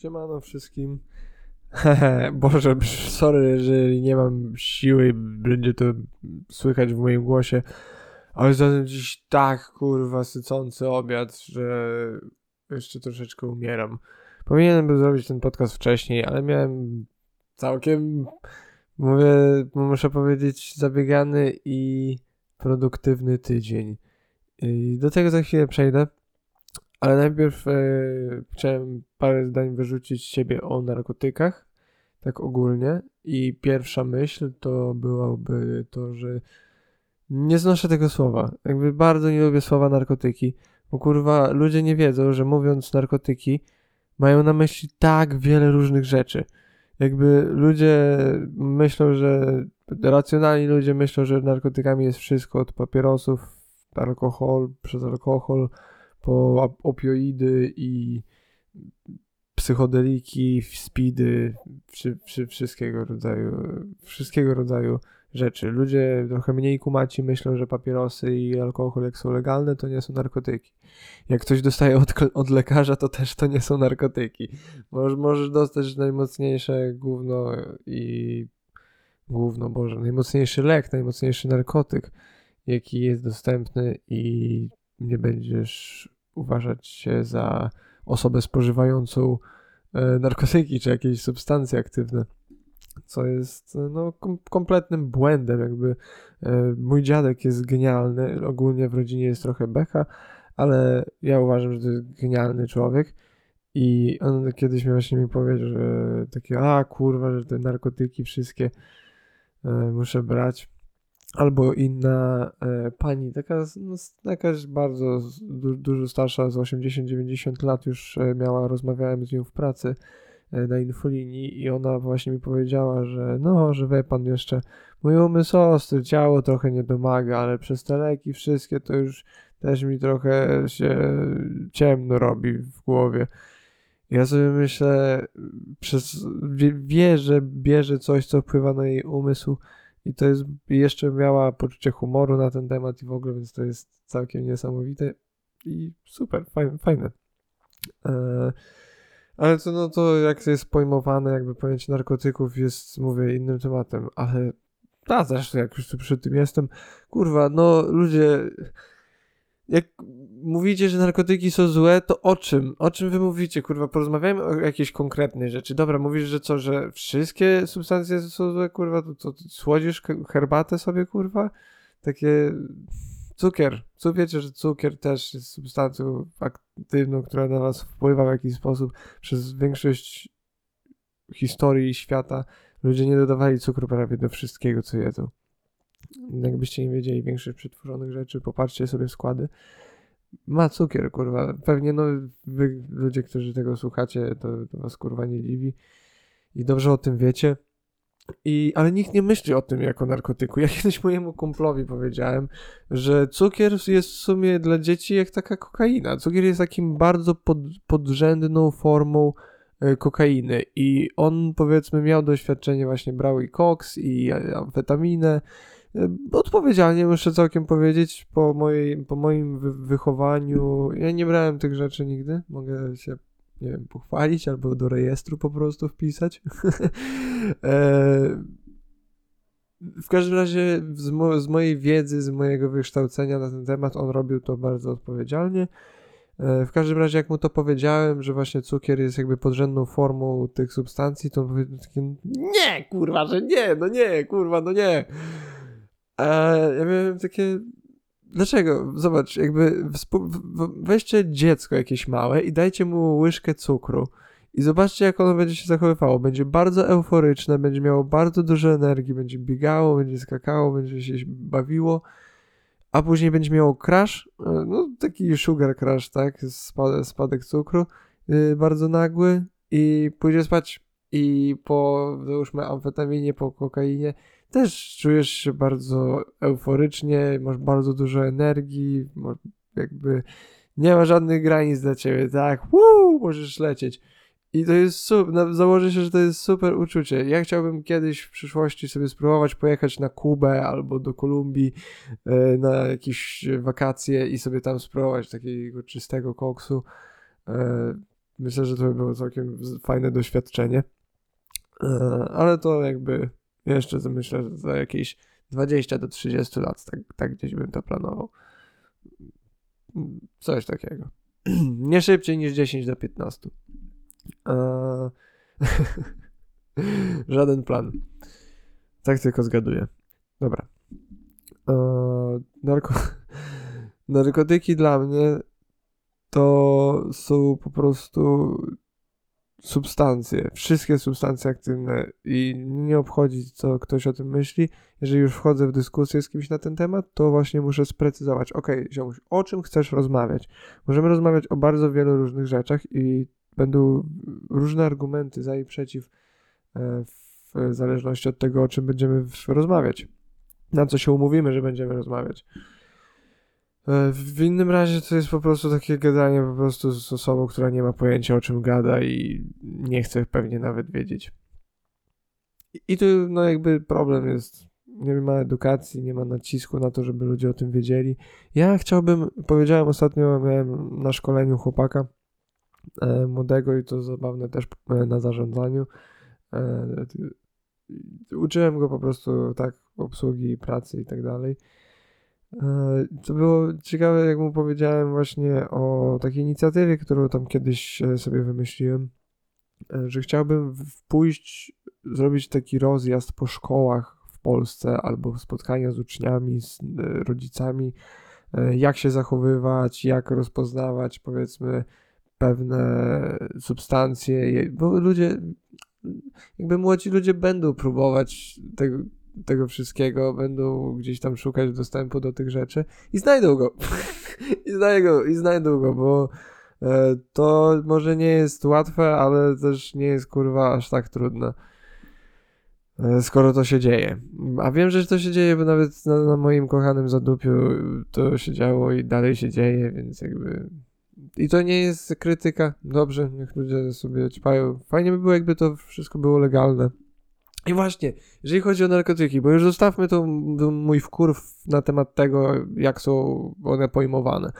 Siemano wszystkim. Boże, sorry, jeżeli nie mam siły będzie to słychać w moim głosie, ale zatem dziś tak, kurwa, sycący obiad, że jeszcze troszeczkę umieram. Powinienem był zrobić ten podcast wcześniej, ale miałem całkiem, mówię, muszę powiedzieć, zabiegany i produktywny tydzień. I do tego za chwilę przejdę. Ale najpierw e, chciałem parę zdań wyrzucić siebie o narkotykach, tak ogólnie. I pierwsza myśl to byłoby to, że nie znoszę tego słowa. Jakby bardzo nie lubię słowa narkotyki, bo kurwa ludzie nie wiedzą, że mówiąc narkotyki mają na myśli tak wiele różnych rzeczy. Jakby ludzie myślą, że racjonalni ludzie myślą, że narkotykami jest wszystko od papierosów, alkohol, przez alkohol, po opioidy i psychodeliki, speedy, wszy, wszy, wszystkiego rodzaju, wszystkiego rodzaju rzeczy. Ludzie trochę mniej kumaci myślą, że papierosy i alkohol jak są legalne, to nie są narkotyki. Jak ktoś dostaje od, od lekarza, to też to nie są narkotyki. Możesz, możesz dostać najmocniejsze gówno i gówno, Boże, najmocniejszy lek, najmocniejszy narkotyk, jaki jest dostępny i nie będziesz uważać się za osobę spożywającą e, narkotyki czy jakieś substancje aktywne. Co jest no, kom kompletnym błędem. Jakby e, mój dziadek jest genialny, ogólnie w rodzinie jest trochę becha, ale ja uważam, że to jest genialny człowiek. I on kiedyś mi właśnie mi powiedział, że takie, a kurwa, że te narkotyki wszystkie e, muszę brać albo inna e, pani, taka no, jakaś bardzo du, dużo starsza, z 80-90 lat już e, miała, rozmawiałem z nią w pracy e, na infolinii i ona właśnie mi powiedziała, że no, że wie pan jeszcze, mój umysł ostry, ciało trochę nie domaga, ale przez te leki wszystkie to już też mi trochę się ciemno robi w głowie. Ja sobie myślę, przez, wie, wie, że bierze coś, co wpływa na jej umysł, i to jest, jeszcze miała poczucie humoru na ten temat i w ogóle, więc to jest całkiem niesamowite i super, fajne. fajne. E, ale to, no to jak to jest pojmowane, jakby pojęcie narkotyków jest, mówię, innym tematem, ale ta zresztą jak już tu przy tym jestem, kurwa, no ludzie, jak mówicie, że narkotyki są złe, to o czym? O czym wy mówicie, kurwa? Porozmawiajmy o jakiejś konkretnej rzeczy. Dobra, mówisz, że co, że wszystkie substancje są złe, kurwa? To, to, to słodzisz herbatę sobie, kurwa? Takie cukier. Co wiecie, że cukier też jest substancją aktywną, która na was wpływa w jakiś sposób przez większość historii świata. Ludzie nie dodawali cukru prawie do wszystkiego, co jedzą. Jakbyście nie wiedzieli większych przetworzonych rzeczy, popatrzcie sobie składy. Ma cukier, kurwa. Pewnie no, wy ludzie, którzy tego słuchacie, to, to was kurwa nie dziwi. I dobrze o tym wiecie. I, ale nikt nie myśli o tym jako narkotyku. Ja kiedyś mojemu kumplowi powiedziałem, że cukier jest w sumie dla dzieci jak taka kokaina. Cukier jest takim bardzo pod, podrzędną formą e, kokainy i on powiedzmy miał doświadczenie, właśnie brał i koks i amfetaminę odpowiedzialnie muszę całkiem powiedzieć, po, mojej, po moim wychowaniu, ja nie brałem tych rzeczy nigdy, mogę się, nie wiem, pochwalić albo do rejestru po prostu wpisać. e, w każdym razie z, mo z, mojej wiedzy, z mojego wykształcenia na ten temat on robił to bardzo odpowiedzialnie. E, w każdym razie, jak mu to powiedziałem, że właśnie cukier jest jakby podrzędną formą tych substancji, to on powiedział takie, nie, kurwa, że nie, no nie, kurwa, no nie. A ja miałem takie. Dlaczego? Zobacz, jakby weźcie dziecko jakieś małe i dajcie mu łyżkę cukru. I zobaczcie, jak ono będzie się zachowywało. Będzie bardzo euforyczne, będzie miało bardzo dużo energii, będzie biegało, będzie skakało, będzie się bawiło, a później będzie miało crash, e, no taki sugar crash, tak? Spadek, spadek cukru, yy, bardzo nagły i pójdzie spać. I po, załóżmy, amfetaminie, po kokainie też czujesz się bardzo euforycznie, masz bardzo dużo energii, jakby nie ma żadnych granic dla ciebie, tak? Woo, możesz lecieć. I to jest super, założę się, że to jest super uczucie. Ja chciałbym kiedyś w przyszłości sobie spróbować pojechać na Kubę albo do Kolumbii e, na jakieś wakacje i sobie tam spróbować takiego czystego koksu. E, myślę, że to by było całkiem fajne doświadczenie. E, ale to jakby jeszcze myślę, że za jakieś 20 do 30 lat, tak, tak gdzieś bym to planował. Coś takiego. Nie szybciej niż 10 do 15. Eee... Żaden plan. Tak tylko zgaduję. Dobra. Eee, narko... Narkotyki dla mnie to są po prostu substancje, wszystkie substancje aktywne i nie obchodzi, co ktoś o tym myśli. Jeżeli już wchodzę w dyskusję z kimś na ten temat, to właśnie muszę sprecyzować, ok, ziomuś, o czym chcesz rozmawiać? Możemy rozmawiać o bardzo wielu różnych rzeczach i będą różne argumenty za i przeciw e, w zależności od tego, o czym będziemy rozmawiać. Na co się umówimy, że będziemy rozmawiać. E, w innym razie to jest po prostu takie gadanie po prostu z osobą, która nie ma pojęcia o czym gada i nie chce pewnie nawet wiedzieć. I tu no jakby problem jest, nie ma edukacji, nie ma nacisku na to, żeby ludzie o tym wiedzieli. Ja chciałbym, powiedziałem ostatnio, miałem na szkoleniu chłopaka e, młodego i to zabawne też e, na zarządzaniu. Uczyłem go po prostu tak obsługi pracy i tak dalej. E, to było ciekawe, jak mu powiedziałem właśnie o takiej inicjatywie, którą tam kiedyś e, sobie wymyśliłem, e, że chciałbym pójść, zrobić taki rozjazd po szkołach w Polsce albo spotkania z uczniami, z rodzicami, jak się zachowywać, jak rozpoznawać powiedzmy pewne substancje, bo ludzie, jakby młodzi ludzie będą próbować tego, tego wszystkiego, będą gdzieś tam szukać dostępu do tych rzeczy i znajdą go. I, znajdą, I znajdą go, bo e, to może nie jest łatwe, ale też nie jest kurwa aż tak trudne. E, skoro to się dzieje. A wiem, że to się dzieje, bo nawet na, na moim kochanym zadupiu to się działo i dalej się dzieje, więc jakby. I to nie jest krytyka. Dobrze, niech ludzie sobie ćpają. Fajnie by było, jakby to wszystko było legalne. I właśnie, jeżeli chodzi o narkotyki, bo już zostawmy to mój wkurw na temat tego, jak są one pojmowane.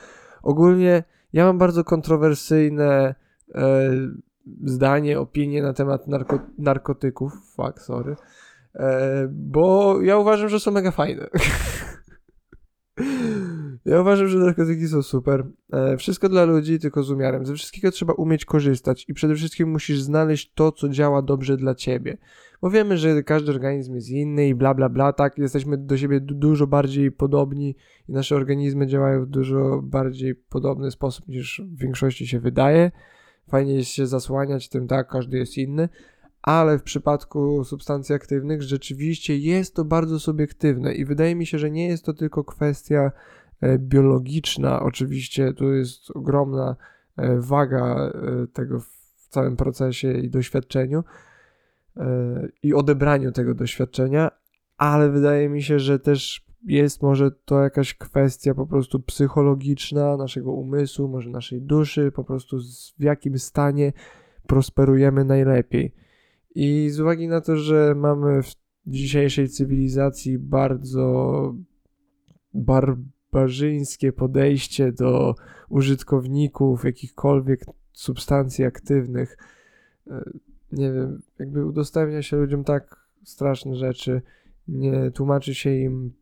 Ogólnie ja mam bardzo kontrowersyjne e, zdanie, opinie na temat narko narkotyków, fuck, sorry, e, bo ja uważam, że są mega fajne. Ja uważam, że narkotyki są super. E, wszystko dla ludzi, tylko z umiarem. Ze wszystkiego trzeba umieć korzystać i przede wszystkim musisz znaleźć to, co działa dobrze dla ciebie. Bo wiemy, że każdy organizm jest inny i bla bla bla, tak? Jesteśmy do siebie dużo bardziej podobni i nasze organizmy działają w dużo bardziej podobny sposób niż w większości się wydaje. Fajnie jest się zasłaniać tym, tak? Każdy jest inny ale w przypadku substancji aktywnych rzeczywiście jest to bardzo subiektywne i wydaje mi się, że nie jest to tylko kwestia biologiczna. Oczywiście tu jest ogromna e, waga e, tego w całym procesie i doświadczeniu i odebraniu tego doświadczenia, ale wydaje mi się, że też jest może to jakaś kwestia po prostu psychologiczna naszego umysłu, może naszej duszy, po prostu w jakim stanie prosperujemy najlepiej. I z uwagi na to, że mamy w dzisiejszej cywilizacji bardzo barbarzyńskie podejście do użytkowników jakichkolwiek substancji aktywnych, e, nie wiem, jakby udostępnia się ludziom tak straszne rzeczy, nie tłumaczy się im,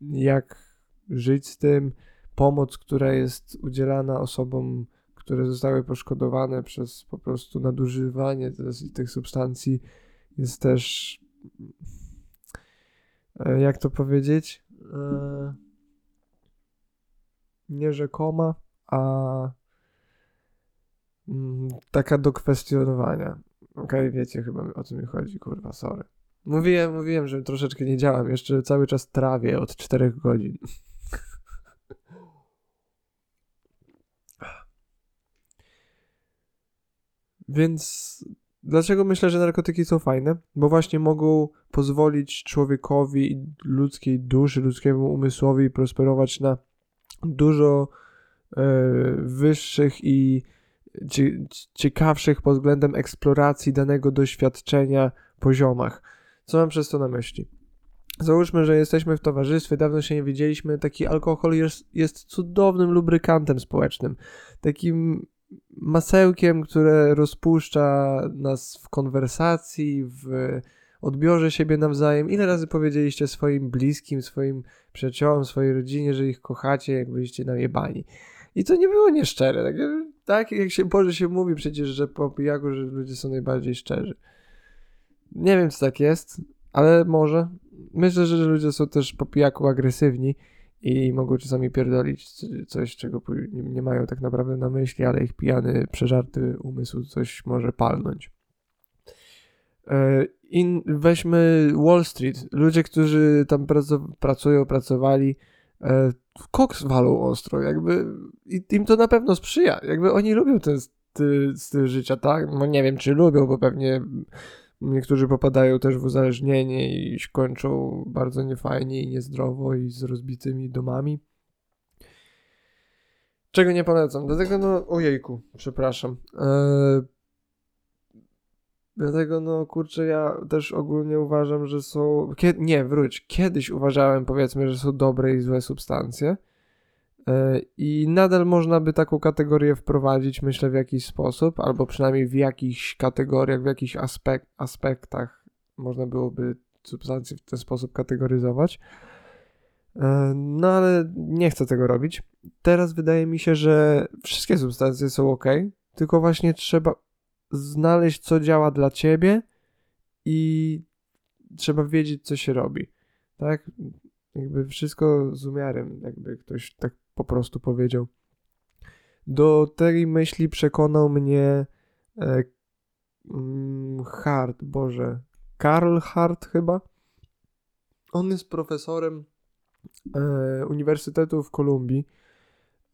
jak żyć z tym, pomoc, która jest udzielana osobom które zostały poszkodowane przez po prostu nadużywanie tych substancji, jest też, e, jak to powiedzieć, e, nie rzekoma, a mm, taka do kwestionowania. Okej, okay, wiecie chyba o co mi chodzi, kurwa, sorry. Mówiłem, mówiłem, że troszeczkę nie działam, jeszcze cały czas trawię od 4 godzin. Więc dlaczego myślę, że narkotyki są fajne? Bo właśnie mogą pozwolić człowiekowi ludzkiej duszy, ludzkiemu umysłowi prosperować na dużo e, wyższych i ciekawszych pod względem eksploracji danego doświadczenia poziomach. Co mam przez to na myśli? Załóżmy, że jesteśmy w towarzystwie, dawno się nie widzieliśmy. Taki alkohol jest, jest cudownym lubrykantem społecznym. Takim masełkiem, które rozpuszcza nas w konwersacji, w odbiorze siebie nawzajem. Ile razy powiedzieliście swoim bliskim, swoim przyjaciołom, swojej rodzinie, że ich kochacie, jak byliście najebani. I to nie było nieszczere. Tak, tak jak się Boże się mówi przecież, że po pijaku, że ludzie są najbardziej szczerzy. Nie wiem, czy tak jest, ale może. Myślę, że ludzie są też po pijaku agresywni i mogą czasami pierdolić coś, czego nie mają tak naprawdę na myśli, ale ich pijany, przeżarty umysł coś może palnąć. E, in, weźmy Wall Street. Ludzie, którzy tam pracują, pracowali, e, koks walą ostro, jakby i im to na pewno sprzyja. Jakby oni lubią ten styl, styl życia, tak? No nie wiem, czy lubią, bo pewnie niektórzy popadają też w uzależnienie i kończą bardzo niefajnie i niezdrowo i z rozbitymi domami. Czego nie polecam. Dlatego no, ojejku, przepraszam. Eee, Dlatego, no kurczę, ja też ogólnie uważam, że są. Nie, wróć. Kiedyś uważałem, powiedzmy, że są dobre i złe substancje. Yy, I nadal można by taką kategorię wprowadzić, myślę, w jakiś sposób, albo przynajmniej w jakichś kategoriach, w jakichś aspek aspektach można byłoby substancje w ten sposób kategoryzować. Yy, no ale nie chcę tego robić. Teraz wydaje mi się, że wszystkie substancje są ok, tylko właśnie trzeba znaleźć, co działa dla ciebie i trzeba wiedzieć, co się robi. Tak? Jakby wszystko z umiarem, jakby ktoś tak po prostu powiedział. Do tej myśli przekonał mnie e, mm, Hart, Boże, Karl Hart chyba. On jest profesorem e, Uniwersytetu w Kolumbii.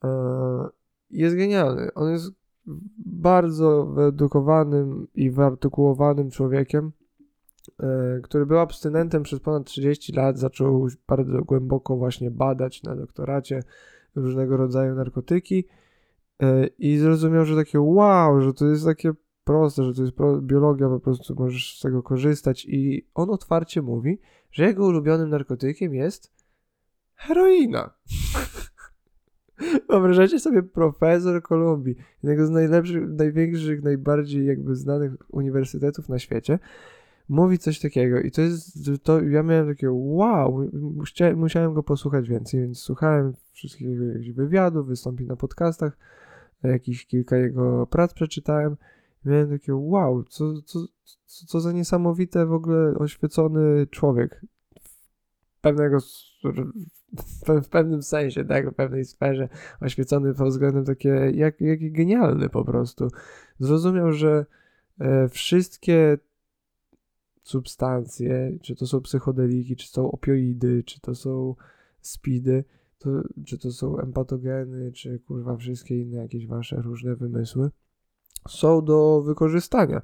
E, jest genialny. On jest bardzo wyedukowanym i wyartykułowanym człowiekiem, e, który był abstynentem przez ponad 30 lat, zaczął bardzo głęboko właśnie badać na doktoracie różnego rodzaju narkotyki e, i zrozumiał, że takie wow, że to jest takie proste, że to jest biologia, po prostu możesz z tego korzystać i on otwarcie mówi, że jego ulubionym narkotykiem jest heroina. Wyobrażacie sobie profesor Kolumbii, jednego z najlepszych, największych, najbardziej jakby znanych uniwersytetów na świecie, mówi coś takiego i to jest, to ja miałem takie wow, musiałem, go posłuchać więcej, więc słuchałem wszystkich jego wywiadów, wystąpił na podcastach, jakieś kilka jego prac przeczytałem miałem takie wow, co, co, co, co za niesamowite w ogóle oświecony człowiek pewnego w pewnym sensie, tak, w pewnej sferze oświecony pod względem takie, jak, jak genialny po prostu. Zrozumiał, że e, wszystkie substancje, czy to są psychodeliki, czy są opioidy, czy to są speedy, to, czy to są empatogeny, czy kurwa wszystkie inne jakieś wasze różne wymysły, są do wykorzystania.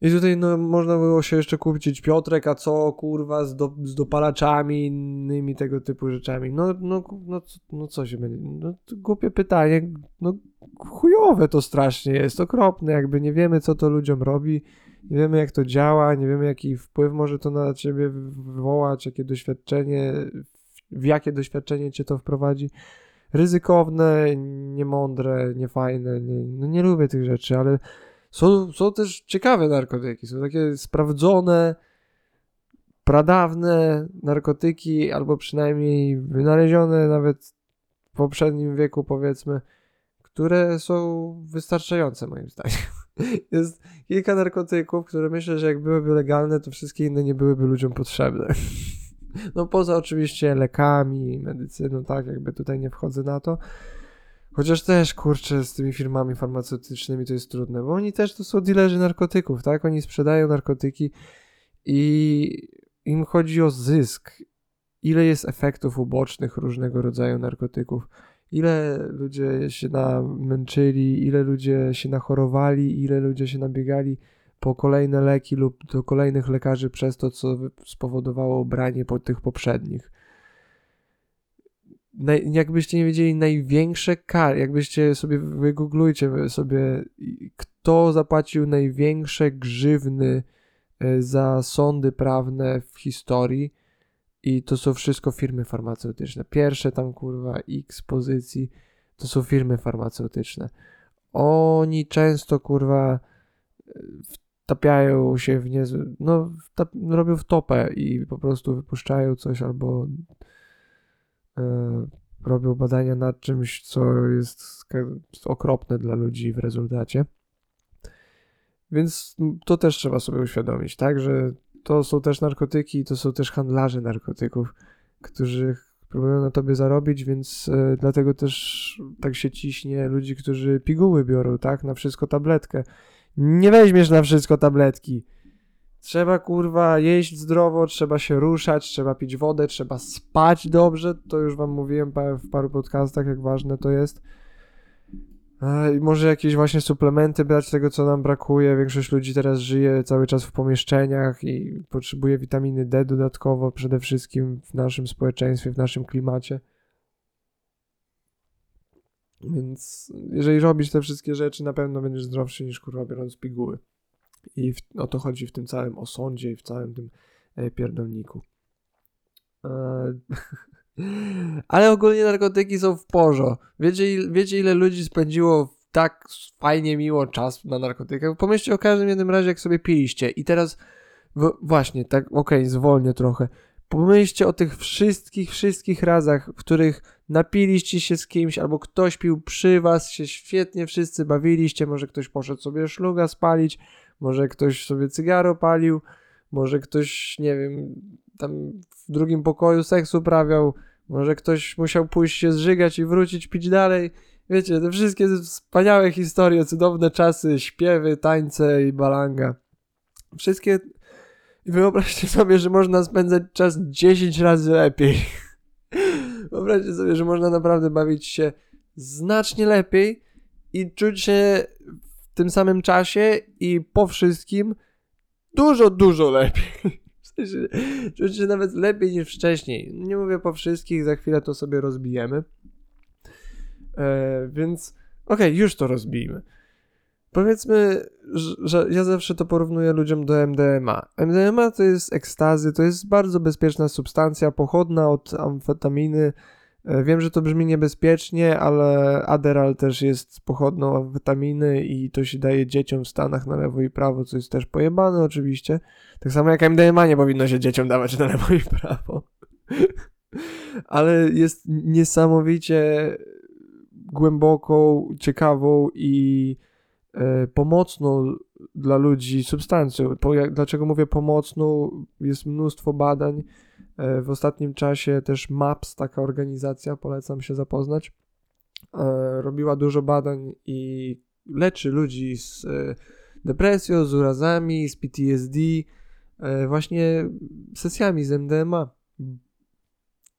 I tutaj no, można było się jeszcze kupić Piotrek, a co kurwa z, do, z dopalaczami innymi tego typu rzeczami. No, no, no, no co się będzie. No głupie pytanie. No chujowe to strasznie jest, okropne, jakby nie wiemy co to ludziom robi, nie wiemy jak to działa, nie wiemy jaki wpływ może to na ciebie wywołać, jakie doświadczenie, w jakie doświadczenie cię to wprowadzi. Ryzykowne, niemądre, niefajne, nie, no nie lubię tych rzeczy, ale są, są też ciekawe narkotyki, są takie sprawdzone, pradawne narkotyki, albo przynajmniej wynalezione nawet w poprzednim wieku, powiedzmy, które są wystarczające moim zdaniem. Jest kilka narkotyków, które myślę, że jak byłyby legalne, to wszystkie inne nie byłyby ludziom potrzebne. No poza oczywiście lekami, medycyną, tak, jakby tutaj nie wchodzę na to, Chociaż też, kurczę, z tymi firmami farmaceutycznymi to jest trudne, bo oni też to są dealerzy narkotyków, tak? Oni sprzedają narkotyki i im chodzi o zysk. Ile jest efektów ubocznych różnego rodzaju narkotyków? Ile ludzie się namęczyli, ile ludzie się nachorowali, ile ludzie się nabiegali po kolejne leki lub do kolejnych lekarzy przez to, co spowodowało branie po tych poprzednich naj, jakbyście nie wiedzieli, największe kary, jakbyście sobie wygooglujcie sobie, kto zapłacił największe grzywny e, za sądy prawne w historii i to są wszystko firmy farmaceutyczne. Pierwsze tam kurwa x pozycji to są firmy farmaceutyczne. oni często kurwa wtapiają się w niezły, no wtap, robią wtopę i po prostu wypuszczają coś albo e, robią badania nad czymś, co jest okropne dla ludzi w rezultacie. Więc to też trzeba sobie uświadomić, tak, że to są też narkotyki, to są też handlarze narkotyków, którzy próbują na tobie zarobić, więc e, dlatego też tak się ciśnie ludzi, którzy piguły biorą, tak, na wszystko tabletkę. Nie weźmiesz na wszystko tabletki. Trzeba kurwa jeść zdrowo, trzeba się ruszać, trzeba pić wodę, trzeba spać dobrze. To już wam mówiłem w paru podcastach, jak ważne to jest. I może jakieś właśnie suplementy brać tego, co nam brakuje. Większość ludzi teraz żyje cały czas w pomieszczeniach i potrzebuje witaminy D dodatkowo, przede wszystkim w naszym społeczeństwie, w naszym klimacie. Więc jeżeli robisz te wszystkie rzeczy, na pewno będziesz zdrowszy niż kurwa biorąc piguły. I w, o to chodzi w tym całym osądzie i w całym tym e, pierdolniku. E, ale ogólnie narkotyki są w porze. Wiecie, wiecie ile ludzi spędziło tak fajnie miło czas na narkotykach? Pomyślcie o każdym jednym razie, jak sobie piliście. I teraz właśnie, tak okej, okay, zwolnię trochę. Pomyślcie o tych wszystkich, wszystkich razach, w których napiliście się z kimś, albo ktoś pił przy was, się świetnie wszyscy bawiliście, może ktoś poszedł sobie szluga spalić, może ktoś sobie cygaro palił, może ktoś, nie wiem, tam w drugim pokoju seks uprawiał, może ktoś musiał pójść się zżygać i wrócić pić dalej. Wiecie, te wszystkie wspaniałe historie, cudowne czasy, śpiewy, tańce i balanga. Wszystkie i wyobraźcie sobie, że można spędzać czas 10 razy lepiej. Wyobraźcie sobie, że można naprawdę bawić się znacznie lepiej i czuć się tym samym czasie i po wszystkim dużo, dużo lepiej. W sensie, czuć się nawet lepiej niż wcześniej. Nie mówię po wszystkich, za chwilę to sobie rozbijemy. E, więc okej, okay, już to rozbijmy. Powiedzmy, że ja zawsze to porównuję ludziom do MDMA. MDMA to jest ekstazy, to jest bardzo bezpieczna substancja, pochodna od amfetaminy. E, wiem, że to brzmi niebezpiecznie, ale Adderall też jest pochodną amfetaminy i to się daje dzieciom w Stanach na lewo i prawo, co jest też pojebane oczywiście. Tak samo jak MDMA nie powinno się dzieciom dawać na lewo i prawo. ale jest niesamowicie głęboką, ciekawą i E, pomocną dla ludzi substancją. Po, jak, dlaczego mówię pomocną? Jest mnóstwo badań. E, w ostatnim czasie też MAPS, taka organizacja, polecam się zapoznać, e, robiła dużo badań i leczy ludzi z depresją, z urazami, z PTSD, właśnie sesjami z MDMA.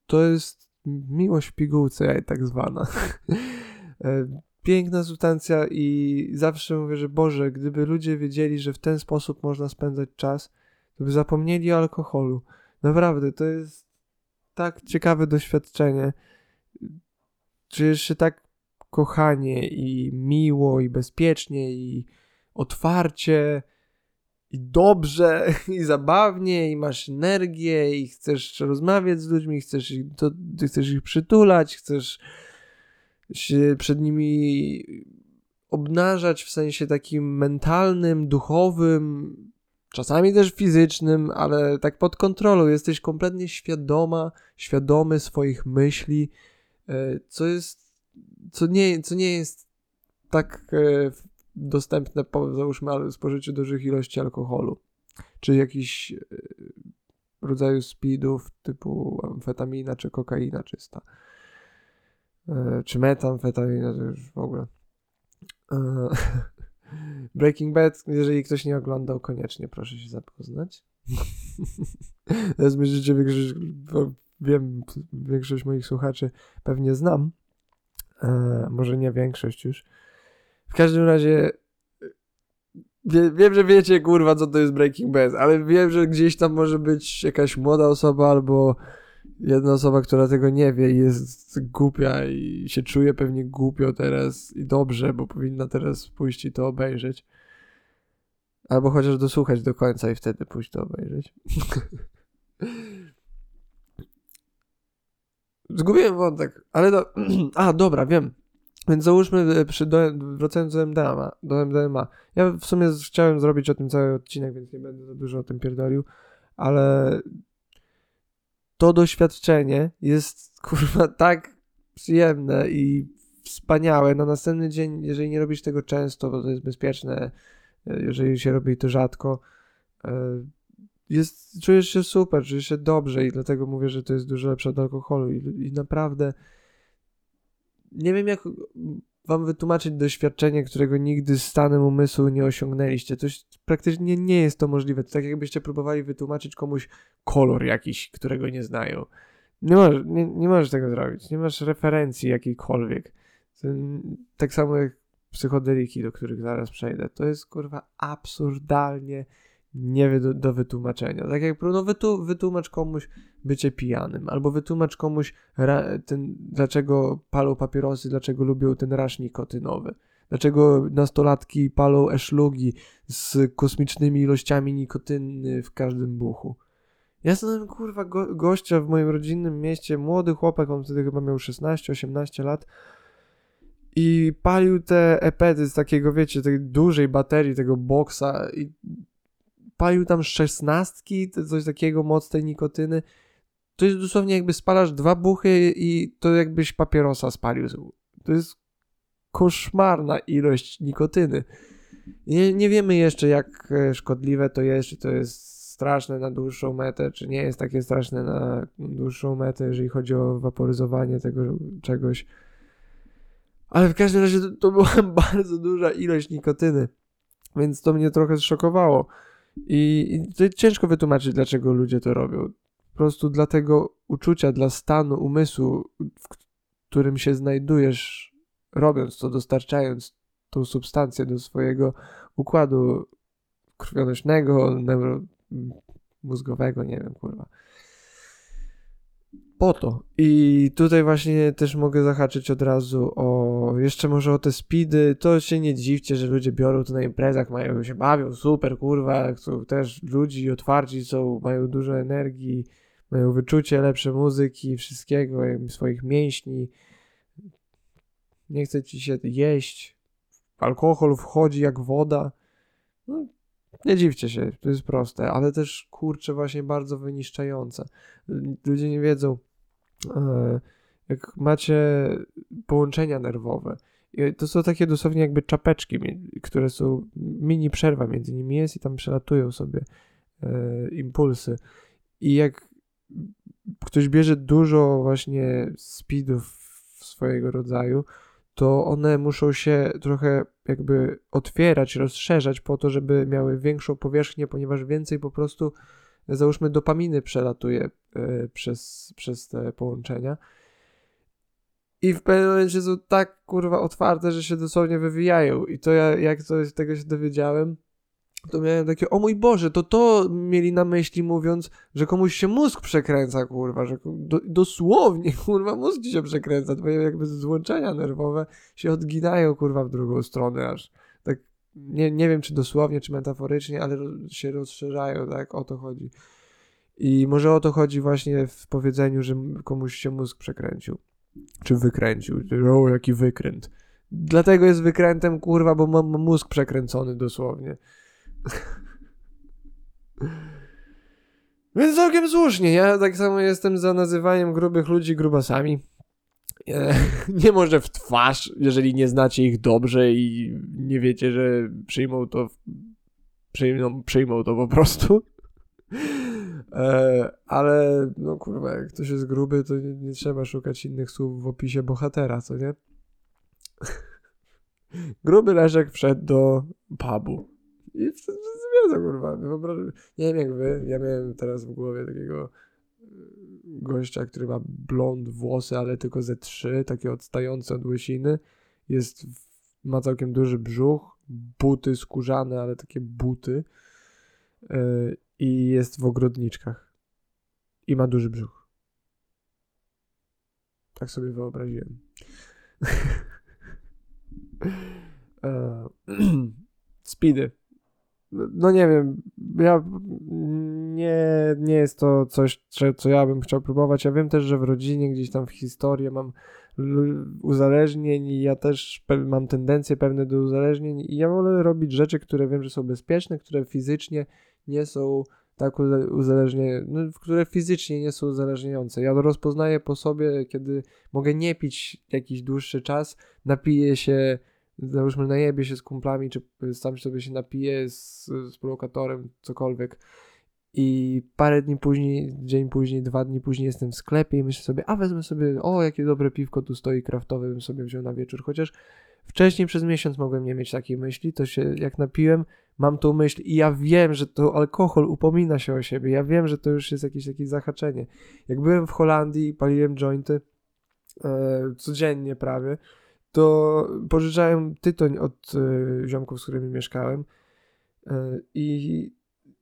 To jest miłość w pigułce, tak zwana. piękna substancja i zawsze mówię, że Boże, gdyby ludzie wiedzieli, że w ten sposób można spędzać czas, to by zapomnieli o alkoholu. Naprawdę, to jest tak ciekawe doświadczenie. Czujesz się tak kochanie i miło i bezpiecznie i otwarcie i dobrze i zabawnie i masz energię i chcesz rozmawiać z ludźmi, chcesz ich, to, chcesz ich przytulać, chcesz się przed nimi obnażać w sensie takim mentalnym, duchowym, czasami też fizycznym, ale tak pod kontrolą. Jesteś kompletnie świadoma, świadomy swoich myśli, e, co jest, co nie, co nie jest tak e, dostępne po, załóżmy, spożyciu dużych ilości alkoholu, czy jakichś e, rodzaju speedów typu amfetamina czy kokaina czysta. E, czy metamfetamina, to już w ogóle. E, Breaking Bad, jeżeli ktoś nie oglądał, koniecznie proszę się zapoznać. Teraz myślicie, większość, wiem, większość moich słuchaczy pewnie znam. E, może nie większość już. W każdym razie wie, wiem, że wiecie, kurwa, co to jest Breaking Bad, ale wiem, że gdzieś tam może być jakaś młoda osoba albo jedna osoba, która tego nie wie i jest głupia i się czuje pewnie głupio teraz i dobrze, bo powinna teraz pójść i to obejrzeć. Albo chociaż dosłuchać do końca i wtedy pójść to obejrzeć. Zgubiłem wątek, ale do... A, dobra, wiem. Więc załóżmy, e, przy do, wracając do MDMA, do MDMA. Ja w sumie chciałem zrobić o tym cały odcinek, więc nie będę za dużo o tym pierdolił, ale to doświadczenie jest kurwa tak przyjemne i wspaniałe. Na następny dzień, jeżeli nie robisz tego często, bo to jest bezpieczne, e, jeżeli się robi to rzadko, e, jest, czujesz się super, czujesz się dobrze i dlatego mówię, że to jest dużo lepsze od alkoholu i, i naprawdę nie wiem jak wam wytłumaczyć doświadczenie, którego nigdy stanem umysłu nie osiągnęliście. To jest, praktycznie nie jest to możliwe. To tak jakbyście próbowali wytłumaczyć komuś kolor jakiś, którego nie znają. Nie, możesz, nie, nie możesz tego zrobić. Nie masz referencji jakiejkolwiek. Tak samo jak psychodeliki, do których zaraz przejdę. To jest kurwa absurdalnie nie do, do wytłumaczenia. Tak jak no wytu, wytłumacz komuś bycie pijanym, albo wytłumacz komuś ra, ten, dlaczego palą papierosy, dlaczego lubią ten rasz nikotynowy. Dlaczego nastolatki palą eszlugi z kosmicznymi ilościami nikotyny w każdym buchu. Ja znam kurwa go, gościa w moim rodzinnym mieście, młody chłopak, on wtedy chyba miał 16-18 lat i palił te epety z takiego, wiecie, tej dużej baterii, tego boksa i palił tam szesnastki, coś takiego, moc tej nikotyny. To jest dosłownie jakby spalasz dwa buchy i to jakbyś papierosa spalił. To jest koszmarna ilość nikotyny. Nie, nie wiemy jeszcze, jak e, szkodliwe to jest, czy to jest straszne na dłuższą metę, czy nie jest takie straszne na dłuższą metę, jeżeli chodzi o waporyzowanie tego czegoś. Ale w każdym razie to, to była bardzo duża ilość nikotyny, więc to mnie trochę zszokowało. I, I ciężko wytłumaczyć, dlaczego ludzie to robią. Po prostu dla tego uczucia, dla stanu umysłu, w którym się znajdujesz, robiąc to, dostarczając tą substancję do swojego układu krwionośnego, neuromózgowego, nie wiem, kurwa po to. I tutaj właśnie też mogę zahaczyć od razu o jeszcze może o te speedy. To się nie dziwcie, że ludzie biorą to na imprezach, mają się bawią, super, kurwa, są też ludzi otwarci są, mają dużo energii, mają wyczucie lepsze muzyki, wszystkiego, swoich mięśni. Nie chce ci się jeść. Alkohol wchodzi jak woda. No, nie dziwcie się, to jest proste, ale też kurczę właśnie bardzo wyniszczające. Ludzie nie wiedzą, jak macie połączenia nerwowe, to są takie dosłownie jakby czapeczki, które są, mini przerwa między nimi jest i tam przelatują sobie e, impulsy. I jak ktoś bierze dużo właśnie speedów swojego rodzaju, to one muszą się trochę jakby otwierać, rozszerzać po to, żeby miały większą powierzchnię, ponieważ więcej po prostu załóżmy dopaminy przelatuje e, przez, przez te połączenia. I w pewnym momencie są tak kurwa otwarte, że się dosłownie wywijają. I to ja, jak to, tego się dowiedziałem, to miałem takie, o mój Boże, to to mieli na myśli mówiąc, że komuś się mózg przekręca, kurwa, że do, dosłownie, kurwa, mózg się przekręca, twoje jakby złączenia nerwowe się odginają, kurwa, w drugą stronę aż. Nie, nie wiem czy dosłownie, czy metaforycznie, ale się rozszerzają, tak? O to chodzi. I może o to chodzi właśnie w powiedzeniu, że komuś się mózg przekręcił. Czy wykręcił. O, jaki wykręt. Dlatego jest wykrętem, kurwa, bo mam mózg przekręcony dosłownie. Więc całkiem słusznie. Ja tak samo jestem za nazywaniem grubych ludzi grubasami. Nie może w twarz, jeżeli nie znacie ich dobrze i nie wiecie, że przyjmą to, przyjmą, przyjmą to po prostu. E, ale no kurwa, jak ktoś jest gruby, to nie, nie, trzeba szukać innych słów w opisie bohatera, co nie? Gruby Leszek wszedł do pubu. I co kurwa, nie wiem jak wy, ja miałem teraz w głowie takiego gościa, który ma blond włosy, ale tylko ze trzy, takie odstające od łysiny. Jest, ma całkiem duży brzuch, buty skórzane, ale takie buty. Yy, I jest w ogrodniczkach. I ma duży brzuch. Tak sobie wyobraziłem. Speedy no nie wiem, ja nie, nie jest to coś, co ja bym chciał próbować. Ja wiem też, że w rodzinie gdzieś tam w historii mam uzależnień i ja też mam tendencje pewne do uzależnień i ja wolę robić rzeczy, które wiem, że są bezpieczne, które fizycznie nie są tak uzależnienie, no, które fizycznie nie są uzależniające. Ja to rozpoznaję po sobie, kiedy mogę nie pić jakiś dłuższy czas, napiję się, załóżmy najebie się z kumplami, czy sam sobie się napiję z, z prowokatorem, cokolwiek. I parę dni później, dzień później, dwa dni później jestem w sklepie i myślę sobie, a wezmę sobie, o jakie dobre piwko tu stoi kraftowe, bym sobie wziął na wieczór, chociaż wcześniej przez miesiąc mogłem nie mieć takiej myśli, to się jak napiłem, mam tą myśl i ja wiem, że to alkohol upomina się o siebie, ja wiem, że to już jest jakieś, jakieś zahaczenie. Jak byłem w Holandii i paliłem jointy e, codziennie prawie, to pożyczałem tytoń od e, ziomków, z którymi mieszkałem e, i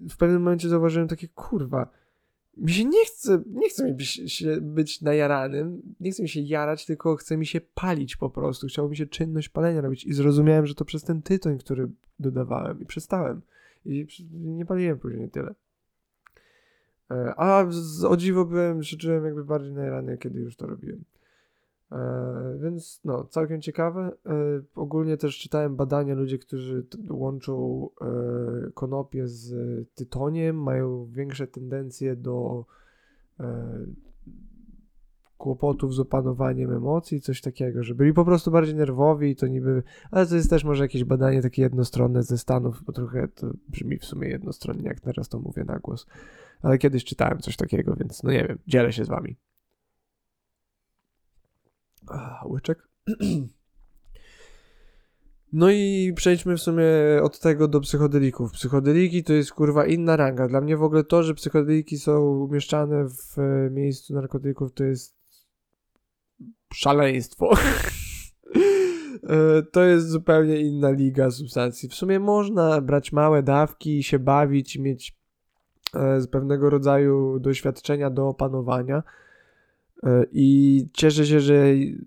w pewnym momencie zauważyłem takie, kurwa, mi się nie chce, nie chce mi być, być najaranym, nie chce mi się jarać, tylko chce mi się palić po prostu. Chciało mi się czynność palenia robić i zrozumiałem, że to przez ten tytoń, który dodawałem i przestałem. I nie paliłem później tyle. E, a z, o dziwo byłem, że czułem jakby bardziej najrany, kiedy już to robiłem. E, więc no, całkiem ciekawe. E, ogólnie też czytałem badania ludzie, którzy łączą e, konopie z tytoniem, mają większe tendencje do kłopotów z opanowaniem emocji, coś takiego, że byli po prostu bardziej nerwowi i to niby, ale to jest też może jakieś badanie takie jednostronne ze Stanów, bo trochę to brzmi w sumie jednostronnie, jak teraz to mówię na głos. Ale kiedyś czytałem coś takiego, więc no nie wiem, dzielę się z wami. Łyczek. No i przejdźmy w sumie od tego do psychodelików. Psychodeliki to jest kurwa inna ranga. Dla mnie w ogóle to, że psychodeliki są umieszczane w miejscu narkotyków to jest szaleństwo. E, to jest zupełnie inna liga substancji. W sumie można brać małe dawki, się bawić i mieć e, z pewnego rodzaju doświadczenia do opanowania E, I cieszę się, że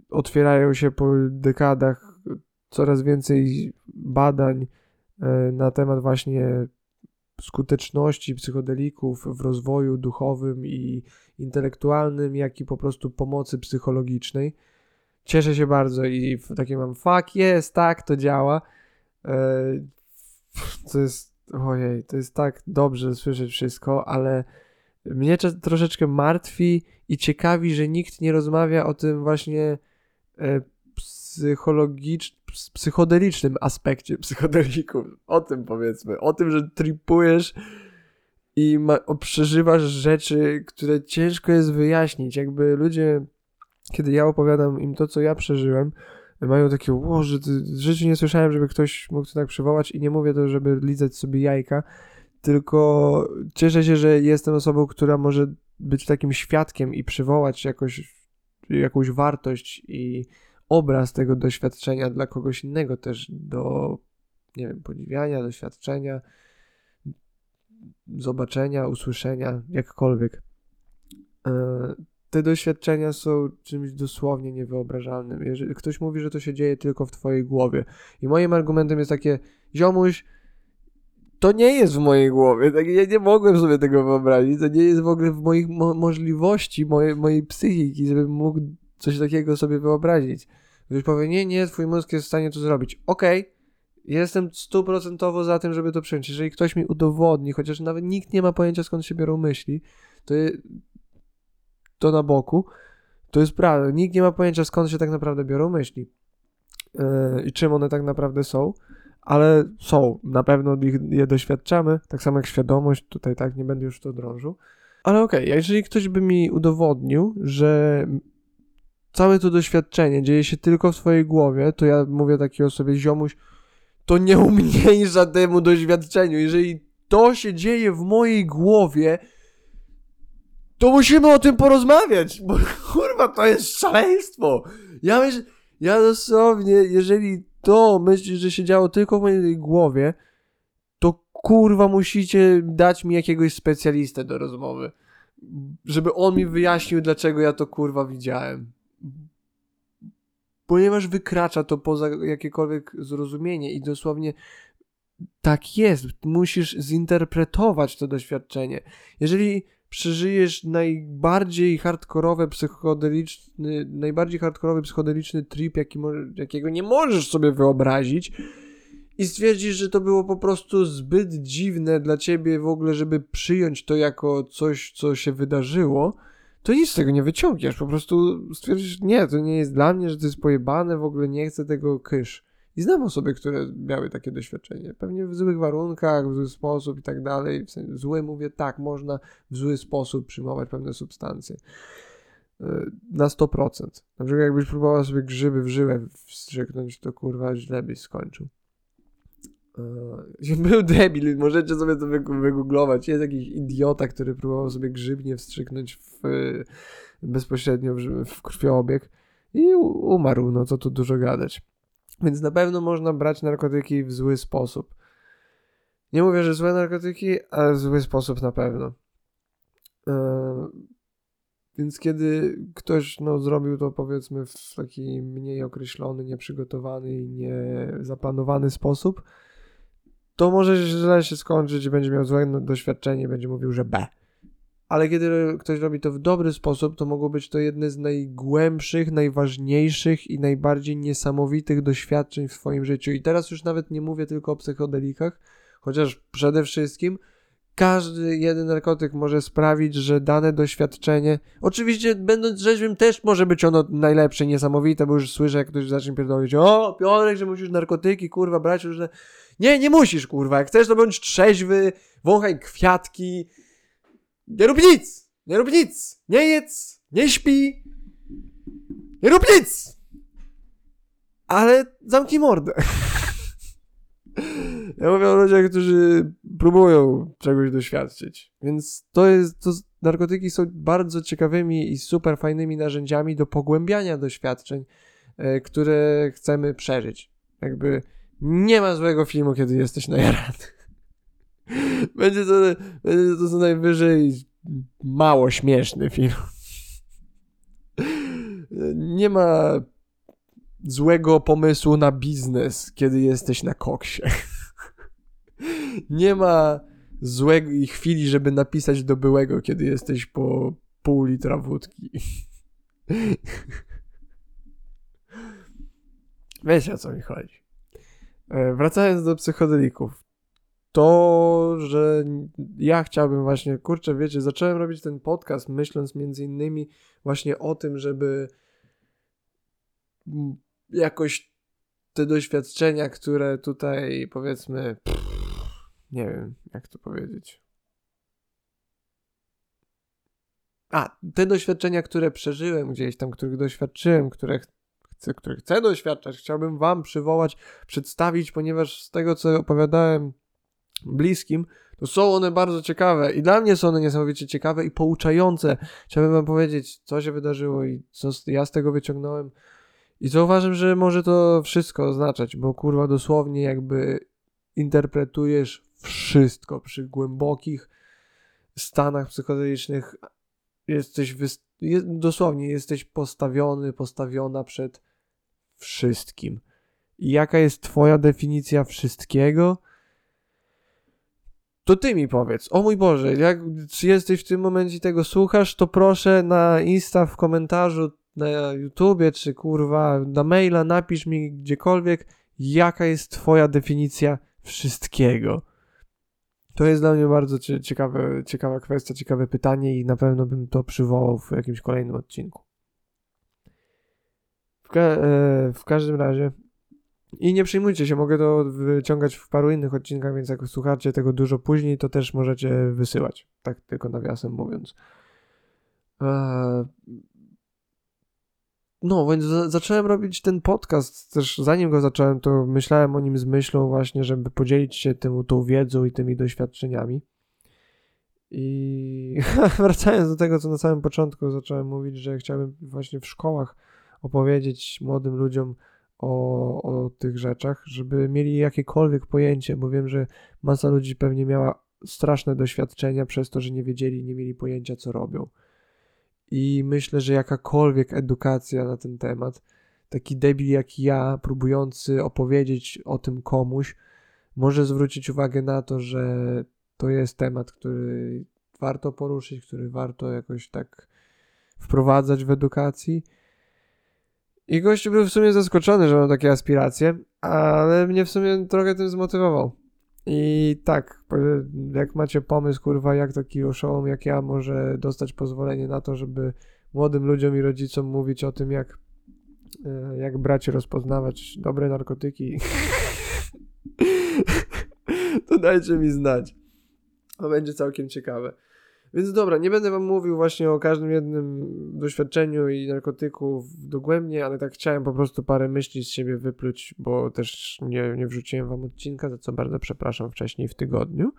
otwierają się po dekadach coraz więcej badań e, na temat właśnie skuteczności psychodelików w rozwoju duchowym i intelektualnym, jak i po prostu pomocy psychologicznej. Cieszę się bardzo i takie mam fuck jest, tak, to działa. E, to jest, ojej, to jest tak dobrze słyszeć wszystko, ale mnie troszeczkę martwi i ciekawi, że nikt nie rozmawia o tym właśnie e, psychologicznym, psychodelicznym aspekcie psychodelików. O tym powiedzmy. O tym, że tripujesz i ma, przeżywasz rzeczy, które ciężko jest wyjaśnić. Jakby ludzie, kiedy ja opowiadam im to, co ja przeżyłem, mają takie, ło, że życiu nie słyszałem, żeby ktoś mógł to tak przywołać i nie mówię to, żeby lizać sobie jajka, tylko cieszę się, że jestem osobą, która może być takim świadkiem i przywołać jakoś, jakąś wartość i obraz tego doświadczenia dla kogoś innego też do, nie wiem, podziwiania, doświadczenia, zobaczenia, usłyszenia, jakkolwiek. E, te doświadczenia są czymś dosłownie niewyobrażalnym. Jeżeli ktoś mówi, że to się dzieje tylko w twojej głowie. I moim argumentem jest takie, ziomuś, to nie jest w mojej głowie. Tak, ja nie mogłem sobie tego wyobrazić. To nie jest w ogóle w moich mo możliwości, moje, mojej psychiki, żebym mógł coś takiego sobie wyobrazić. Ktoś powie, nie, nie, twój mózg jest w stanie to zrobić. Okej, okay. jestem stuprocentowo za tym, żeby to przyjąć. Jeżeli ktoś mi udowodni, chociaż nawet nikt nie ma pojęcia skąd się biorą myśli, to, je, to na boku, to jest prawda. Nikt nie ma pojęcia skąd się tak naprawdę biorą myśli yy, i czym one tak naprawdę są ale są, na pewno ich, je doświadczamy, tak samo jak świadomość, tutaj tak, nie będę już to drążył. Ale okej, okay, jeżeli ktoś by mi udowodnił, że całe to doświadczenie dzieje się tylko w swojej głowie, to ja mówię takiej osobie, ziomuś, to nie umniejsza temu doświadczeniu. Jeżeli to się dzieje w mojej głowie, to musimy o tym porozmawiać, bo kurwa, to jest szaleństwo. Ja myślę, ja dosłownie, jeżeli to myślisz, że się działo tylko w mojej głowie, to kurwa musicie dać mi jakiegoś specjalistę do rozmowy. Żeby on mi wyjaśnił, dlaczego ja to kurwa widziałem. Ponieważ wykracza to poza jakiekolwiek zrozumienie i dosłownie tak jest. Musisz zinterpretować to doświadczenie. Jeżeli przeżyjesz najbardziej hardkorowe psychodeliczny, najbardziej hardkorowy psychodeliczny trip, jaki jakiego nie możesz sobie wyobrazić i stwierdzisz, że to było po prostu zbyt dziwne dla ciebie w ogóle, żeby przyjąć to jako coś, co się wydarzyło, to nic z tego nie wyciągniesz. Po prostu stwierdzisz, nie, to nie jest dla mnie, że to jest pojebane, w ogóle nie chcę tego kysz. I znam osoby, które miały takie doświadczenie. Pewnie w złych warunkach, w zły sposób i tak dalej. W sensie złe mówię, tak, można w zły sposób przyjmować pewne substancje. E, na 100%. Na przykład jakbyś próbował sobie grzyby w żyłę wstrzyknąć, to kurwa źle byś skończył. Yy, był debil, możecie sobie to wygooglować. Jest jakiś idiota, który próbował sobie grzybnie wstrzyknąć w, bezpośrednio w, w krwioobieg i umarł, no co tu dużo gadać. Więc na pewno można brać narkotyki w zły sposób. Nie mówię, że złe narkotyki, ale w zły sposób na pewno. Yy, więc kiedy ktoś no, zrobił to powiedzmy w taki mniej określony, nieprzygotowany i niezaplanowany sposób, to może źle się skończyć, będzie miał złe doświadczenie, będzie mówił, że B. Ale kiedy ktoś robi to w dobry sposób, to mogło być to jedne z najgłębszych, najważniejszych i najbardziej niesamowitych doświadczeń w swoim życiu. I teraz już nawet nie mówię tylko o psychodelikach, chociaż przede wszystkim każdy jeden narkotyk może sprawić, że dane doświadczenie, oczywiście będąc rzeźbym też może być ono najlepsze, niesamowite, bo już słyszę, jak ktoś zacznie pierdolić, o Piotrek, że musisz narkotyki, kurwa, brać różne... Nie, nie musisz, kurwa, jak chcesz to bądź trzeźwy, wąchaj kwiatki, nie rób nic, nie rób nic, nie jedz, nie śpi, nie rób nic, ale zamknij mordę. Ja mówię o ludziach, którzy próbują czegoś doświadczyć. Więc to jest, to narkotyki są bardzo ciekawymi i super fajnymi narzędziami do pogłębiania doświadczeń, e, które chcemy przeżyć. Jakby nie ma złego filmu, kiedy jesteś najarany. Będzie to, będzie to co najwyżej mało śmieszny film. Nie ma złego pomysłu na biznes, kiedy jesteś na koksie. Nie ma złej chwili, żeby napisać do byłego, kiedy jesteś po pół litra wódki. Wiecie o co mi chodzi. E, wracając do psychodelików. To, że ja chciałbym właśnie, kurczę, wiecie, zacząłem robić ten podcast myśląc między innymi właśnie o tym, żeby jakoś te doświadczenia, które tutaj powiedzmy, pff, nie wiem, jak to powiedzieć. A, te doświadczenia, które przeżyłem gdzieś tam, których doświadczyłem, które chcę, których chcę doświadczać, chciałbym Wam przywołać, przedstawić, ponieważ z tego, co opowiadałem bliskim, to są one bardzo ciekawe i dla mnie są one niesamowicie ciekawe i pouczające. Chciałbym Wam powiedzieć, co się wydarzyło i co ja z tego wyciągnąłem. I co uważam, że może to wszystko oznaczać, bo kurwa dosłownie jakby interpretujesz wszystko przy głębokich stanach psychodelicznych. Jesteś dosłownie jesteś postawiony, postawiona przed wszystkim. I jaka jest Twoja definicja wszystkiego? To ty mi powiedz. O mój Boże, jak jesteś w tym momencie tego słuchasz, to proszę na Insta w komentarzu na YouTubie, czy kurwa na maila napisz mi gdziekolwiek, jaka jest twoja definicja wszystkiego. To jest dla mnie bardzo ciekawe, ciekawa kwestia, ciekawe pytanie i na pewno bym to przywołał w jakimś kolejnym odcinku. W, ka e, w każdym razie i nie przejmujcie się, mogę to wyciągać w paru innych odcinkach, więc jak słuchacie tego dużo później, to też możecie wysyłać. Tak tylko nawiasem mówiąc. Eee, no, więc zacząłem robić ten podcast. Też zanim go zacząłem, to myślałem o nim z myślą właśnie, żeby podzielić się tym, tą wiedzą i tymi doświadczeniami. I wracając do tego, co na samym początku zacząłem mówić, że chciałbym właśnie w szkołach opowiedzieć młodym ludziom o, o tych rzeczach, żeby mieli jakiekolwiek pojęcie, bo wiem, że masa ludzi pewnie miała straszne doświadczenia przez to, że nie wiedzieli, nie mieli pojęcia, co robią. I myślę, że jakakolwiek edukacja na ten temat, taki debil jak ja, próbujący opowiedzieć o tym komuś, może zwrócić uwagę na to, że to jest temat, który warto poruszyć, który warto jakoś tak wprowadzać w edukacji. I gościu był w sumie zaskoczony, że mam takie aspiracje, ale mnie w sumie trochę tym zmotywował. I tak, jak macie pomysł, kurwa, jak taki oszołom jak ja może dostać pozwolenie na to, żeby młodym ludziom i rodzicom mówić o tym, jak, e, jak brać rozpoznawać dobre narkotyki, to dajcie mi znać. To będzie całkiem ciekawe. Więc dobra, nie będę wam mówił właśnie o każdym jednym doświadczeniu i narkotyku dogłębnie, ale tak chciałem po prostu parę myśli z siebie wypluć, bo też nie, nie wrzuciłem wam odcinka, za co bardzo przepraszam wcześniej w tygodniu.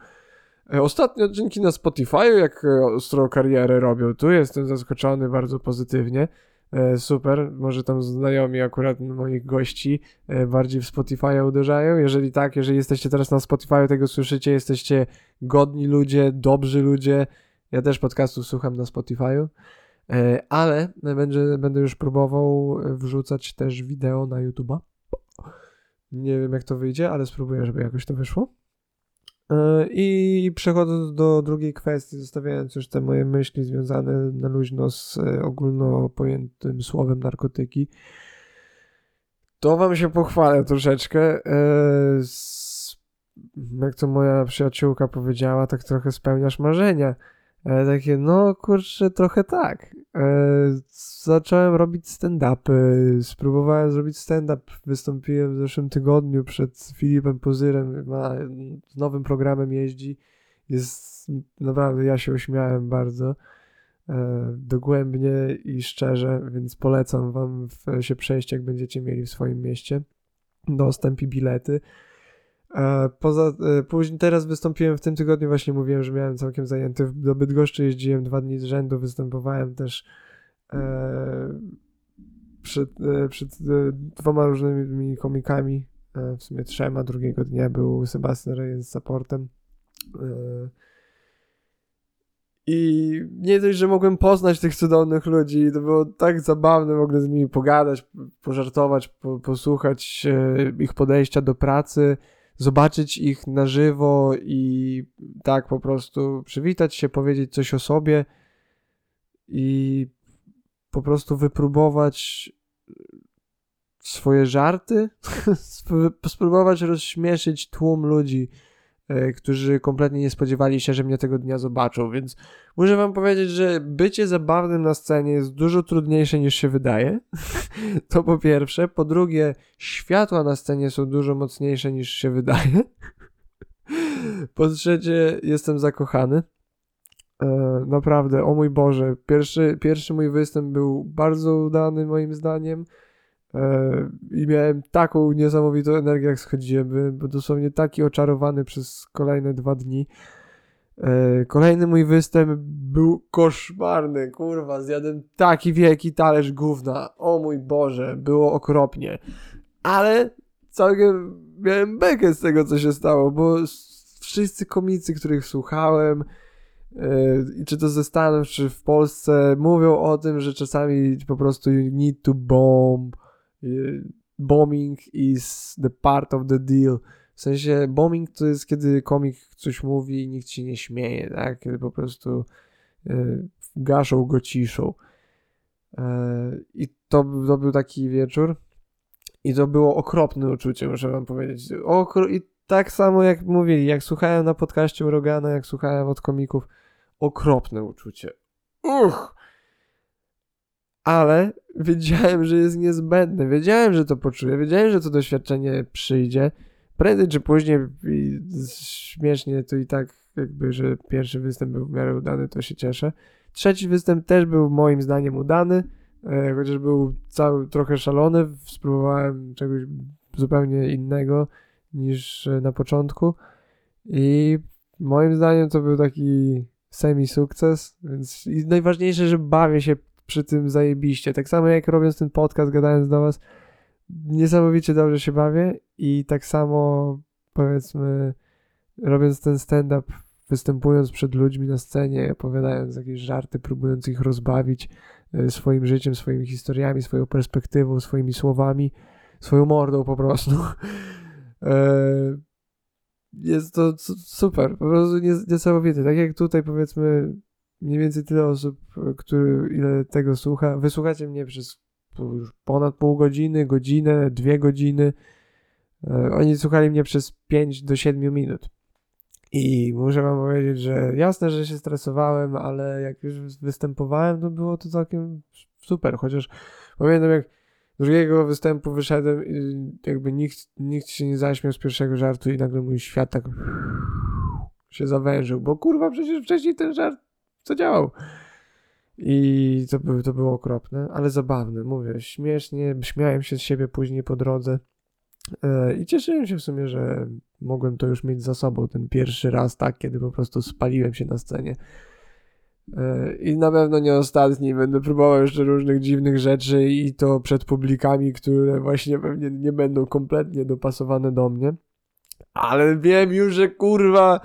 E, ostatnie odcinki na Spotify, jak e, ostro karierę robią tu, jestem zaskoczony bardzo pozytywnie. E, super, może tam znajomi akurat moich gości bardziej w Spotify uderzają. Jeżeli tak, jeżeli jesteście teraz na Spotify, tego słyszycie, jesteście godni ludzie, dobrzy ludzie, ja też podcastów słucham na Spotify'u, e, ale będę, będę już próbował wrzucać też wideo na YouTube'a. Nie wiem jak to wyjdzie, ale spróbuję, żeby jakoś to wyszło. E, I przechodząc do drugiej kwestii, zostawiając już te moje myśli związane na luźno z e, ogólno pojętym słowem narkotyki, to wam się pochwalę troszeczkę. Jak to moja przyjaciółka powiedziała, tak trochę spełniasz marzenia. E, takie, no kurczę, trochę tak. E, zacząłem robić stand-upy, spróbowałem zrobić stand-up, wystąpiłem w zeszłym tygodniu przed Filipem Pozyrem, ma, z nowym programem jeździ, jest naprawdę, ja się uśmiałem bardzo e, dogłębnie i szczerze, więc polecam wam w, się przejść, jak będziecie mieli w swoim mieście dostęp i bilety. Poza, e, później teraz wystąpiłem w tym tygodniu, właśnie mówiłem, że miałem całkiem zajęty. Do Bydgoszczy jeździłem dwa dni z rzędu, występowałem też e, przed, e, przed e, dwoma różnymi komikami, e, w sumie trzema. Drugiego dnia był Sebastian Reyes z supportem. E, I nie dość, że mogłem poznać tych cudownych ludzi, to było tak zabawne ogóle z nimi pogadać, pożartować, po, posłuchać ich podejścia do pracy zobaczyć ich na żywo i tak po prostu przywitać się, powiedzieć coś o sobie i po prostu wypróbować swoje żarty, spróbować rozśmieszyć tłum ludzi, E, którzy kompletnie nie spodziewali się, że mnie tego dnia zobaczą, więc muszę wam powiedzieć, że bycie zabawnym na scenie jest dużo trudniejsze niż się wydaje. to po pierwsze. Po drugie, światła na scenie są dużo mocniejsze niż się wydaje. po trzecie, jestem zakochany. E, naprawdę, o mój Boże, pierwszy, pierwszy mój występ był bardzo udany moim zdaniem. E, I miałem taką niesamowitą energię, jak schodziłem. Byłem dosłownie taki oczarowany przez kolejne dwa dni. E, kolejny mój występ był koszmarny, kurwa, zjadłem taki wielki talerz gówna, o mój Boże, było okropnie, ale całkiem miałem bekę z tego, co się stało, bo wszyscy komicy, których słuchałem, e, czy to ze Stanów, czy w Polsce, mówią o tym, że czasami po prostu you need to bomb, bombing is the part of the deal. W sensie bombing to jest kiedy komik coś mówi i nikt się nie śmieje, tak? Kiedy po prostu y, gaszą go ciszą. Y, I to, to był taki wieczór. I to było okropne uczucie, muszę wam powiedzieć. Okro I tak samo jak mówili, jak słuchałem na podcaście Rogana, jak słuchałem od komików, okropne uczucie. Uch! Ale wiedziałem, że jest niezbędne. Wiedziałem, że to poczuję, wiedziałem, że to doświadczenie przyjdzie. Prędzej czy później, śmiesznie to i tak, jakby, że pierwszy występ był w miarę udany, to się cieszę. Trzeci występ też był moim zdaniem udany, e, chociaż był cały trochę szalony. Spróbowałem czegoś zupełnie innego niż na początku. I moim zdaniem to był taki semi-sukces, więc i najważniejsze, że bawię się przy tym zajebiście. Tak samo jak robiąc ten podcast, gadając do was, niesamowicie dobrze się bawię i tak samo powiedzmy robiąc ten stand-up, występując przed ludźmi na scenie, opowiadając jakieś żarty, próbując ich rozbawić e, swoim życiem, swoimi historiami, swoją perspektywą, swoimi słowami, swoją mordą po prostu. E, jest to super, po prostu niesamowite. Tak jak tutaj powiedzmy mniej więcej tyle osób, który, ile tego słucha. Wysłuchacie mnie przez ponad pół godziny, godzinę, dwie godziny. E, oni słuchali mnie przez 5 do 7 minut. I muszę wam powiedzieć, że jasne, że się stresowałem, ale jak już występowałem, to było to całkiem super. Chociaż pamiętam, jak drugiego występu wyszedłem i jakby nikt, nikt się nie zaśmiał z pierwszego żartu i nagle mój świat tak się zawężył, bo kurwa przecież wcześniej ten żart zadziałał. I to, by, to było okropne, ale zabawne, mówię, śmiesznie, śmiałem się z siebie później po drodze. E, I cieszyłem się w sumie, że mogłem to już mieć za sobą ten pierwszy raz, tak, kiedy po prostu spaliłem się na scenie. E, I na pewno nie ostatni. Będę próbował jeszcze różnych dziwnych rzeczy i to przed publikami, które właśnie pewnie nie będą kompletnie dopasowane do mnie. Ale wiem już, że kurwa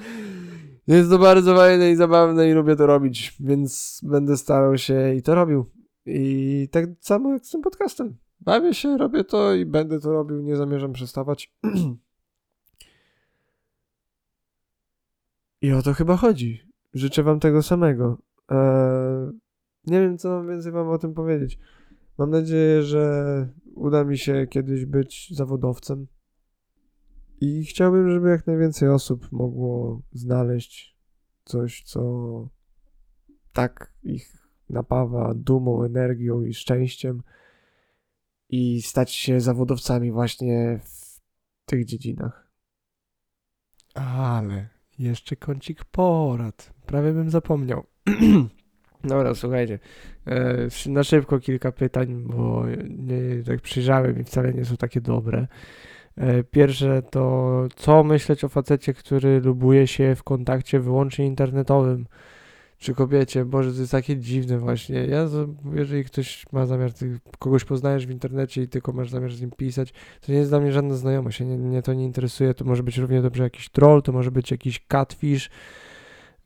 jest to bardzo fajne i zabawne i lubię to robić, więc będę starał się i to robił. I tak samo jak z tym podcastem. Bawię się, robię to i będę to robił, nie zamierzam przestawać. I o to chyba chodzi. Życzę wam tego samego. Eee, nie wiem, co mam więcej wam o tym powiedzieć. Mam nadzieję, że uda mi się kiedyś być zawodowcem. I chciałbym, żeby jak najwięcej osób mogło znaleźć coś, co tak ich napawa dumą, energią i szczęściem i stać się zawodowcami właśnie w tych dziedzinach. Ale jeszcze kącik porad. Prawie bym zapomniał. Dobra, słuchajcie. E, na szybko kilka pytań, bo nie, tak przyjrzałem i wcale nie są takie dobre. E, pierwsze to, co myśleć o facecie, który lubuje się w kontakcie wyłącznie internetowym? Czy kobiecie? Boże, to jest takie dziwne właśnie. Ja, jeżeli ktoś ma zamiar, ty kogoś poznajesz w internecie i tylko masz zamiar z nim pisać, to nie jest dla mnie żadna znajomość, mnie, mnie to nie interesuje. To może być równie dobrze jakiś troll, to może być jakiś catfish,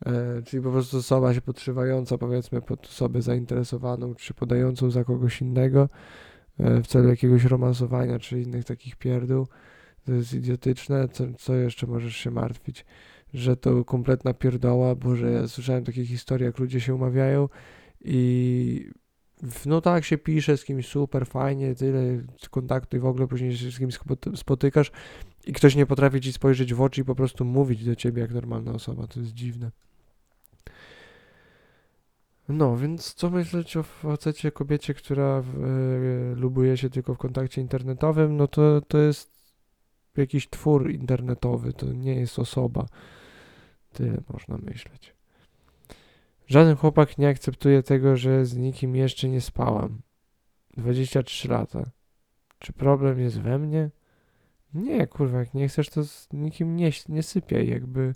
e, czyli po prostu osoba się podszywająca, powiedzmy, pod osobę zainteresowaną, czy podającą za kogoś innego. E, w celu jakiegoś romansowania czy innych takich pierdół. To jest idiotyczne. Co, co jeszcze możesz się martwić? Że to kompletna pierdoła, bo że ja słyszałem takie historie, jak ludzie się umawiają i no tak się pisze z kimś super, fajnie, tyle kontaktu i w ogóle później się z kimś spotykasz i ktoś nie potrafi ci spojrzeć w oczy i po prostu mówić do ciebie jak normalna osoba. To jest dziwne. No, więc co myśleć o facecie, kobiecie, która e, lubuje się tylko w kontakcie internetowym, no to, to jest jakiś twór internetowy, to nie jest osoba. Tyle można myśleć. Żaden chłopak nie akceptuje tego, że z nikim jeszcze nie spałam. 23 lata. Czy problem jest we mnie? Nie, kurwa, jak nie chcesz, to z nikim nie, nie sypiaj, jakby...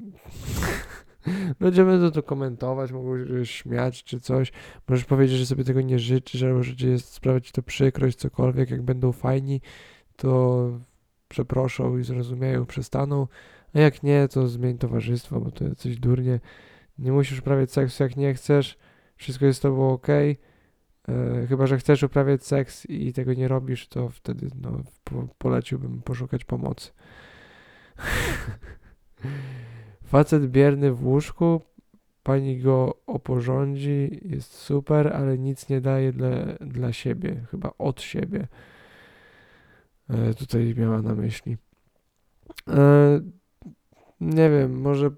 Będziemy to, komentować, mogą się śmiać czy coś. Możesz powiedzieć, że sobie tego nie życzysz, albo że jest sprawiać to przykrość, cokolwiek. Jak będą fajni, to przeproszą i zrozumieją, przestaną. A jak nie, to zmień towarzystwo, bo to coś durnie. Nie musisz uprawiać seksu, jak nie chcesz. Wszystko jest z tobą ok. E, chyba, że chcesz uprawiać seks i tego nie robisz, to wtedy no, po, poleciłbym poszukać pomocy. Facet bierny w łóżku, pani go oporządzi, jest super, ale nic nie daje dla, dla siebie, chyba od siebie. E, tutaj miała na myśli. E, nie wiem, może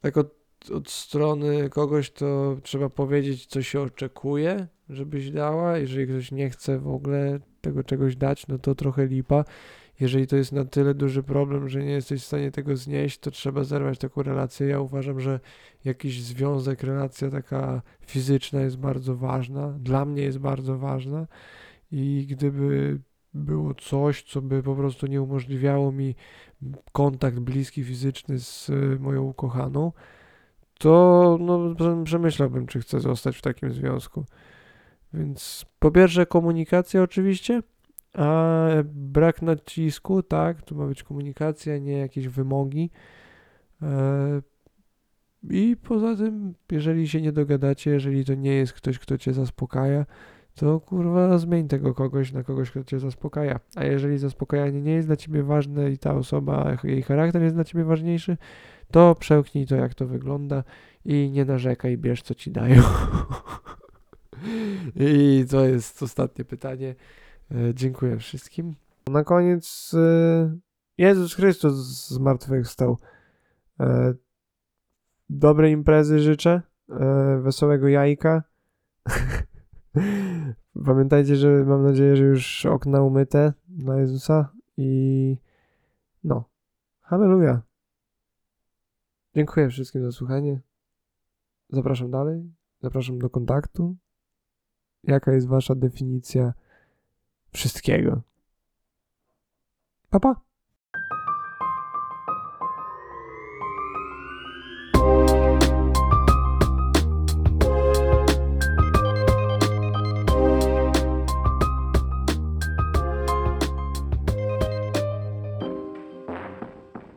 tak od, od strony kogoś to trzeba powiedzieć, co się oczekuje, żebyś dała. Jeżeli ktoś nie chce w ogóle tego czegoś dać, no to trochę lipa jeżeli to jest na tyle duży problem, że nie jesteś w stanie tego znieść, to trzeba zerwać taką relację. Ja uważam, że jakiś związek, relacja taka fizyczna jest bardzo ważna. Dla mnie jest bardzo ważna i gdyby było coś, co by po prostu nie umożliwiało mi kontakt bliski, fizyczny z moją ukochaną, to no, przemyślałbym, czy chcę zostać w takim związku. Więc po pierwsze komunikacja oczywiście, a brak nacisku, tak, to ma być komunikacja, nie jakieś wymogi. E, I poza tym, jeżeli się nie dogadacie, jeżeli to nie jest ktoś, kto cię zaspokaja, to kurwa zmień tego kogoś na kogoś, kto cię zaspokaja. A jeżeli zaspokajanie nie jest dla ciebie ważne i ta osoba, jej charakter jest dla ciebie ważniejszy, to przełknij to, jak to wygląda i nie narzekaj, bierz co ci dają. I to jest ostatnie pytanie. E, Dziękuję wszystkim. Na koniec e, Jezus Chrystus zmartwychwstał. E, Dobrej imprezy życzę, wesołego jajka. Pamiętajcie, że mam nadzieję, że już okna umyte dla Jezusa i no, halleluja. Dziękuję wszystkim za słuchanie. Zapraszam dalej, zapraszam do kontaktu. Jaka jest wasza definicja wszystkiego? Pa, pa.